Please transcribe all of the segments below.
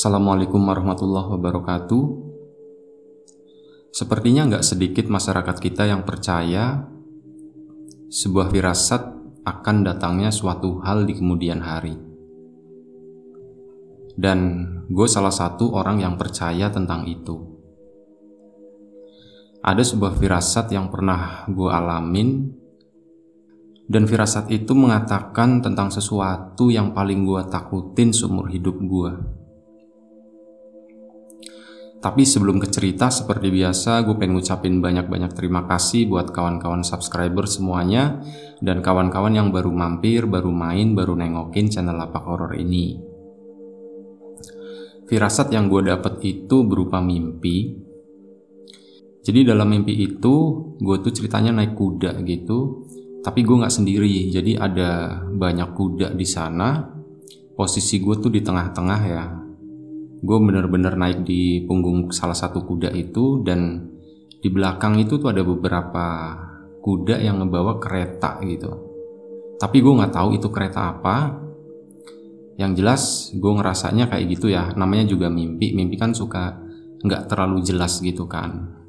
Assalamualaikum warahmatullahi wabarakatuh. Sepertinya nggak sedikit masyarakat kita yang percaya sebuah firasat akan datangnya suatu hal di kemudian hari. Dan gue salah satu orang yang percaya tentang itu. Ada sebuah firasat yang pernah gue alamin dan firasat itu mengatakan tentang sesuatu yang paling gue takutin seumur hidup gue tapi sebelum ke cerita, seperti biasa, gue pengen ngucapin banyak-banyak terima kasih buat kawan-kawan subscriber semuanya dan kawan-kawan yang baru mampir, baru main, baru nengokin channel Lapak Horor ini. Firasat yang gue dapet itu berupa mimpi. Jadi dalam mimpi itu, gue tuh ceritanya naik kuda gitu, tapi gue nggak sendiri. Jadi ada banyak kuda di sana. Posisi gue tuh di tengah-tengah ya, gue bener-bener naik di punggung salah satu kuda itu dan di belakang itu tuh ada beberapa kuda yang ngebawa kereta gitu. Tapi gue nggak tahu itu kereta apa. Yang jelas gue ngerasanya kayak gitu ya. Namanya juga mimpi. Mimpi kan suka nggak terlalu jelas gitu kan.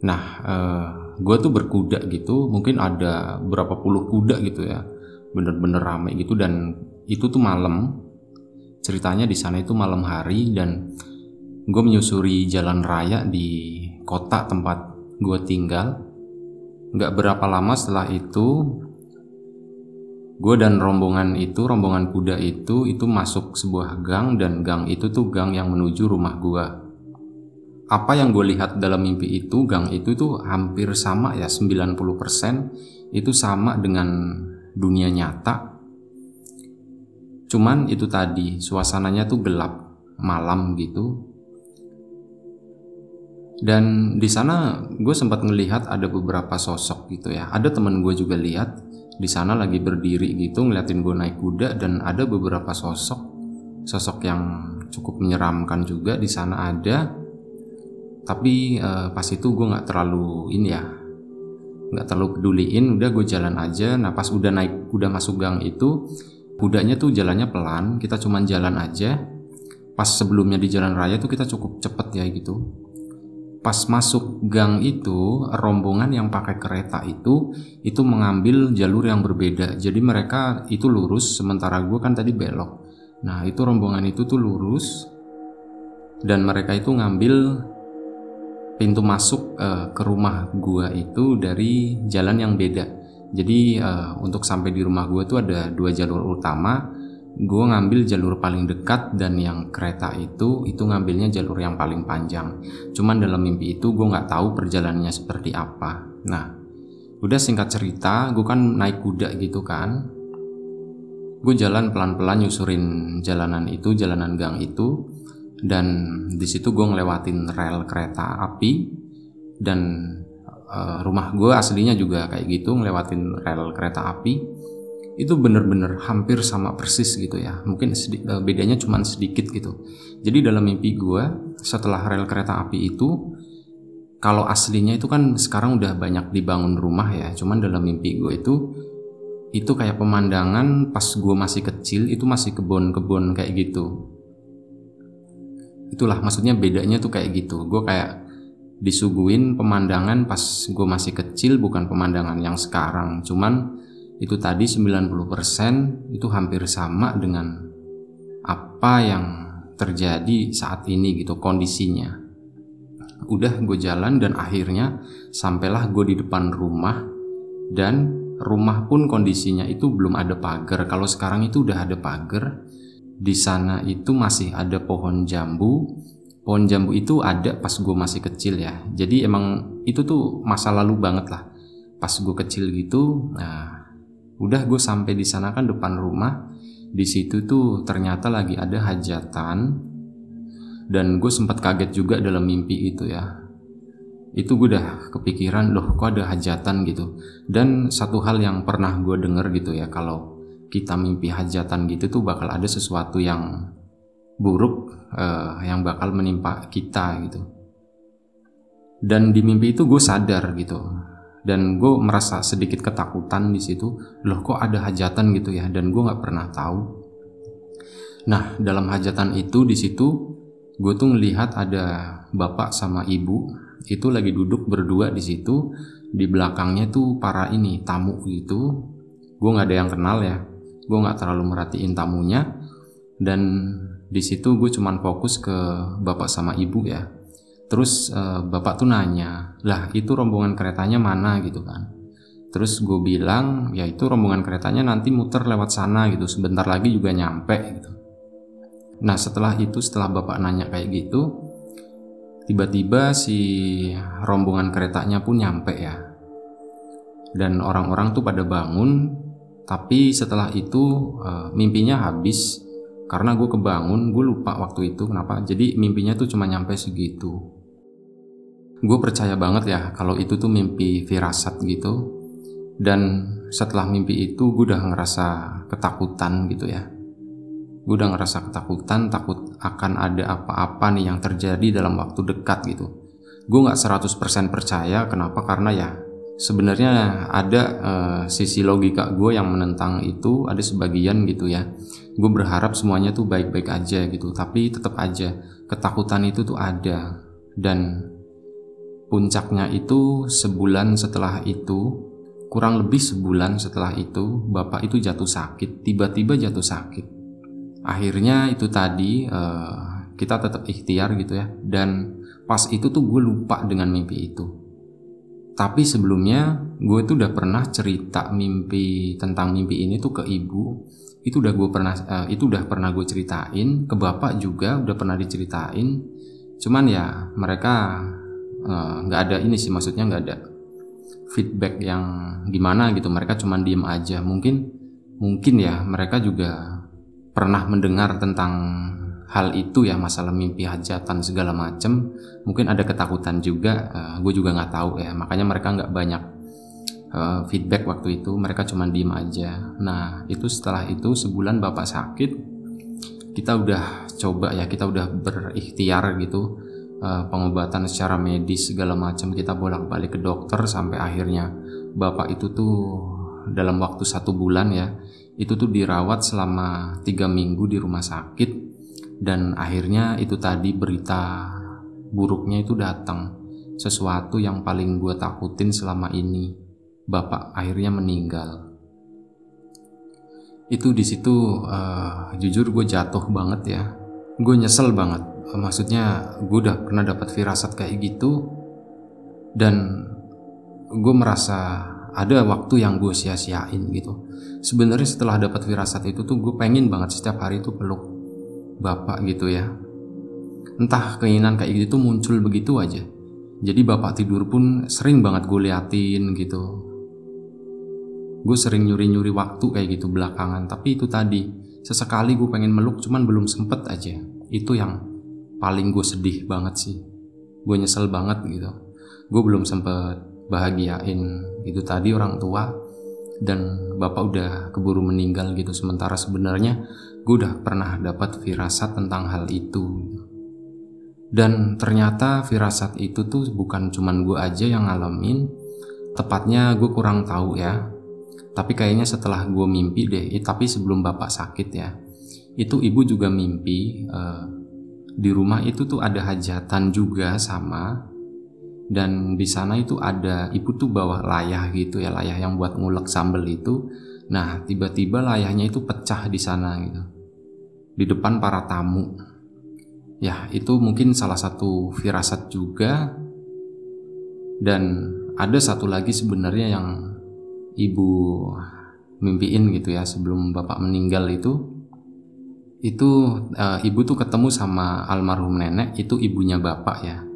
Nah eh, gue tuh berkuda gitu. Mungkin ada berapa puluh kuda gitu ya. Bener-bener rame gitu. Dan itu tuh malam ceritanya di sana itu malam hari dan gue menyusuri jalan raya di kota tempat gue tinggal. Gak berapa lama setelah itu, gue dan rombongan itu, rombongan kuda itu, itu masuk sebuah gang dan gang itu tuh gang yang menuju rumah gue. Apa yang gue lihat dalam mimpi itu, gang itu tuh hampir sama ya, 90% itu sama dengan dunia nyata Cuman itu tadi, suasananya tuh gelap, malam gitu. Dan di sana gue sempat ngelihat ada beberapa sosok gitu ya. Ada temen gue juga lihat di sana lagi berdiri gitu ngeliatin gue naik kuda dan ada beberapa sosok sosok yang cukup menyeramkan juga di sana ada. Tapi uh, pas itu gue nggak terlalu ini ya, nggak terlalu peduliin. Udah gue jalan aja. Nah pas udah naik, udah masuk gang itu, Kudanya tuh jalannya pelan, kita cuman jalan aja. Pas sebelumnya di jalan raya tuh kita cukup cepet ya gitu. Pas masuk gang itu, rombongan yang pakai kereta itu itu mengambil jalur yang berbeda. Jadi mereka itu lurus, sementara gue kan tadi belok. Nah itu rombongan itu tuh lurus dan mereka itu ngambil pintu masuk uh, ke rumah gua itu dari jalan yang beda. Jadi uh, untuk sampai di rumah gue tuh ada dua jalur utama. Gue ngambil jalur paling dekat dan yang kereta itu itu ngambilnya jalur yang paling panjang. Cuman dalam mimpi itu gue nggak tahu perjalanannya seperti apa. Nah, udah singkat cerita, gue kan naik kuda gitu kan. Gue jalan pelan-pelan nyusurin jalanan itu, jalanan gang itu, dan di situ gue ngelewatin rel kereta api dan uh, rumah gue aslinya juga kayak gitu ngelewatin rel kereta api. Itu bener-bener hampir sama persis gitu ya. Mungkin uh, bedanya cuma sedikit gitu. Jadi dalam mimpi gue setelah rel kereta api itu kalau aslinya itu kan sekarang udah banyak dibangun rumah ya. Cuman dalam mimpi gue itu itu kayak pemandangan pas gue masih kecil itu masih kebun-kebun kayak gitu. Itulah maksudnya bedanya tuh kayak gitu. Gue kayak disuguhin pemandangan pas gue masih kecil bukan pemandangan yang sekarang. Cuman itu tadi 90% itu hampir sama dengan apa yang terjadi saat ini gitu kondisinya. Udah gue jalan dan akhirnya sampailah gue di depan rumah dan rumah pun kondisinya itu belum ada pagar. Kalau sekarang itu udah ada pagar di sana itu masih ada pohon jambu pohon jambu itu ada pas gue masih kecil ya. Jadi emang itu tuh masa lalu banget lah. Pas gue kecil gitu nah udah gue sampai di sana kan depan rumah. Di situ tuh ternyata lagi ada hajatan. Dan gue sempat kaget juga dalam mimpi itu ya. Itu gue udah kepikiran loh kok ada hajatan gitu? Dan satu hal yang pernah gue denger gitu ya kalau kita mimpi hajatan gitu tuh bakal ada sesuatu yang buruk uh, yang bakal menimpa kita gitu. Dan di mimpi itu gue sadar gitu, dan gue merasa sedikit ketakutan di situ. Loh kok ada hajatan gitu ya? Dan gue nggak pernah tahu. Nah, dalam hajatan itu di situ gue tuh ngelihat ada bapak sama ibu itu lagi duduk berdua di situ. Di belakangnya tuh para ini tamu gitu. Gue nggak ada yang kenal ya. Gue nggak terlalu merhatiin tamunya. Dan di situ gue cuman fokus ke bapak sama ibu ya. Terus uh, bapak tuh nanya, lah itu rombongan keretanya mana gitu kan. Terus gue bilang, ya itu rombongan keretanya nanti muter lewat sana gitu, sebentar lagi juga nyampe gitu. Nah setelah itu setelah bapak nanya kayak gitu Tiba-tiba si rombongan keretanya pun nyampe ya Dan orang-orang tuh pada bangun Tapi setelah itu uh, mimpinya habis Karena gue kebangun, gue lupa waktu itu kenapa? Jadi mimpinya tuh cuma nyampe segitu. Gue percaya banget ya kalau itu tuh mimpi firasat gitu. Dan setelah mimpi itu gue udah ngerasa ketakutan gitu ya. Gue udah ngerasa ketakutan takut akan ada apa-apa nih yang terjadi dalam waktu dekat gitu. Gue nggak 100% percaya kenapa? Karena ya sebenarnya ada uh, sisi logika gue yang menentang itu ada sebagian gitu ya. Gue berharap semuanya tuh baik-baik aja gitu tapi tetap aja ketakutan itu tuh ada. Dan puncaknya itu sebulan setelah itu kurang lebih sebulan setelah itu bapak itu jatuh sakit tiba-tiba jatuh sakit. Akhirnya itu tadi uh, kita tetap ikhtiar gitu ya. Dan pas itu tuh gue lupa dengan mimpi itu tapi sebelumnya gue tuh udah pernah cerita mimpi tentang mimpi ini tuh ke ibu. Itu udah gue pernah uh, itu udah pernah gue ceritain ke bapak juga udah pernah diceritain. Cuman ya mereka eh, nggak uh, ada ini sih maksudnya nggak ada feedback yang gimana gitu. Mereka cuman diem aja. Mungkin mungkin ya mereka juga pernah mendengar tentang hal itu ya masalah mimpi hajatan segala macem mungkin ada ketakutan juga uh, gue juga nggak tahu ya. Makanya mereka nggak banyak uh, feedback waktu itu mereka cuma diem aja. Nah itu setelah itu sebulan bapak sakit kita udah coba ya kita udah berikhtiar gitu uh, pengobatan secara medis segala macam kita bolak-balik ke dokter sampai akhirnya bapak itu tuh dalam waktu satu bulan ya itu tuh dirawat selama tiga minggu di rumah sakit dan akhirnya itu tadi berita buruknya itu datang. Sesuatu yang paling gue takutin selama ini bapak akhirnya meninggal. Itu di situ uh, jujur gue jatuh banget ya. Gue nyesel banget. Maksudnya gue udah pernah dapat firasat kayak gitu. Dan gue merasa ada waktu yang gue sia-siain gitu. Sebenarnya setelah dapat firasat itu tuh gue pengen banget setiap hari itu peluk bapak gitu ya. Entah keinginan kayak gitu muncul begitu aja. Jadi bapak tidur pun sering banget gue liatin gitu. Gue sering nyuri-nyuri waktu kayak gitu belakangan. Tapi itu tadi sesekali gue pengen meluk cuman belum sempet aja. Itu yang paling gue sedih banget sih. Gue nyesel banget gitu. Gue belum sempet bahagiain. Itu tadi orang tua dan bapak udah keburu meninggal gitu. Sementara sebenarnya gue udah pernah dapat firasat tentang hal itu. Dan ternyata firasat itu tuh bukan cuman gue aja yang ngalamin. Tepatnya gue kurang tahu ya. Tapi kayaknya setelah gue mimpi deh tapi sebelum bapak sakit ya itu ibu juga mimpi uh, di rumah itu tuh ada hajatan juga sama dan di sana itu ada ibu tuh bawa layah gitu ya layah yang buat ngulek sambel itu. Nah tiba-tiba layahnya itu pecah di sana gitu. Di depan para tamu. Ya itu mungkin salah satu firasat juga. Dan ada satu lagi sebenarnya yang ibu mimpiin gitu ya sebelum bapak meninggal itu. Itu e, ibu tuh ketemu sama almarhum nenek itu ibunya bapak ya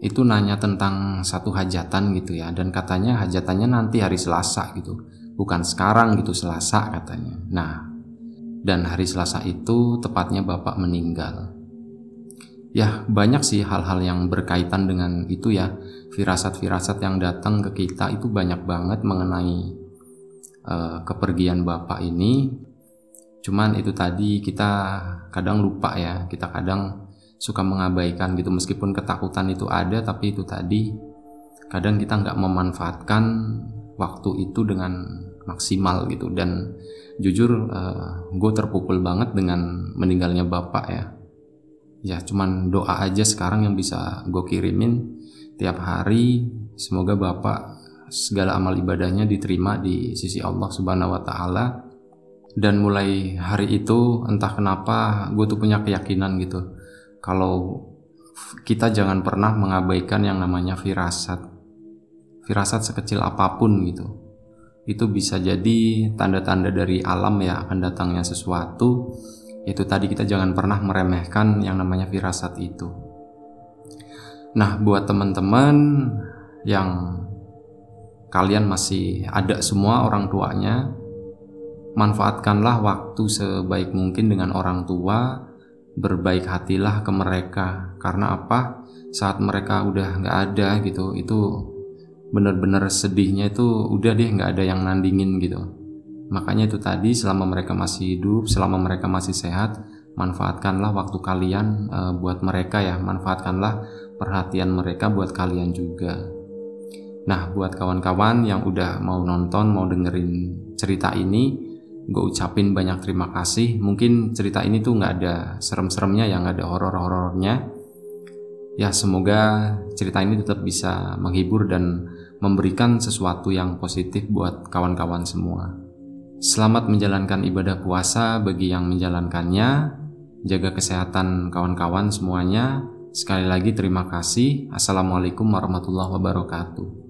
itu nanya tentang satu hajatan gitu ya. Dan katanya hajatannya nanti hari Selasa gitu. Bukan sekarang gitu Selasa katanya. Nah dan hari Selasa itu tepatnya bapak meninggal. Ya banyak sih hal-hal yang berkaitan dengan itu ya. Firasat-firasat yang datang ke kita itu banyak banget mengenai uh, kepergian bapak ini. Cuman itu tadi kita kadang lupa ya. Kita kadang suka mengabaikan gitu. Meskipun ketakutan itu ada tapi itu tadi kadang kita nggak memanfaatkan waktu itu dengan maksimal gitu. Dan jujur uh, gue terpukul banget dengan meninggalnya bapak ya. Ya cuman doa aja sekarang yang bisa gue kirimin tiap hari. Semoga bapak segala amal ibadahnya diterima di sisi Allah Subhanahu wa taala. Dan mulai hari itu entah kenapa gue tuh punya keyakinan gitu kalau kita jangan pernah mengabaikan yang namanya firasat. Firasat sekecil apa pun gitu. Itu bisa jadi tanda-tanda dari alam ya akan datangnya sesuatu. Itu tadi kita jangan pernah meremehkan yang namanya firasat itu. Nah buat teman-teman yang kalian masih ada semua orang tuanya manfaatkanlah waktu sebaik mungkin dengan orang tua berbaik hatilah ke mereka. Karena apa? Saat mereka udah nggak ada gitu itu bener-bener sedihnya itu udah deh nggak ada yang nandingin gitu. Makanya itu tadi selama mereka masih hidup selama mereka masih sehat manfaatkanlah waktu kalian e, buat mereka ya. Manfaatkanlah perhatian mereka buat kalian juga. Nah buat kawan-kawan yang udah mau nonton mau dengerin cerita ini gue ucapin banyak terima kasih mungkin cerita ini tuh nggak ada serem-seremnya ya nggak ada horor-horornya ya semoga cerita ini tetap bisa menghibur dan memberikan sesuatu yang positif buat kawan-kawan semua. Selamat menjalankan ibadah puasa bagi yang menjalankannya. Jaga kesehatan kawan-kawan semuanya. Sekali lagi terima kasih. Assalamualaikum warahmatullahi wabarakatuh.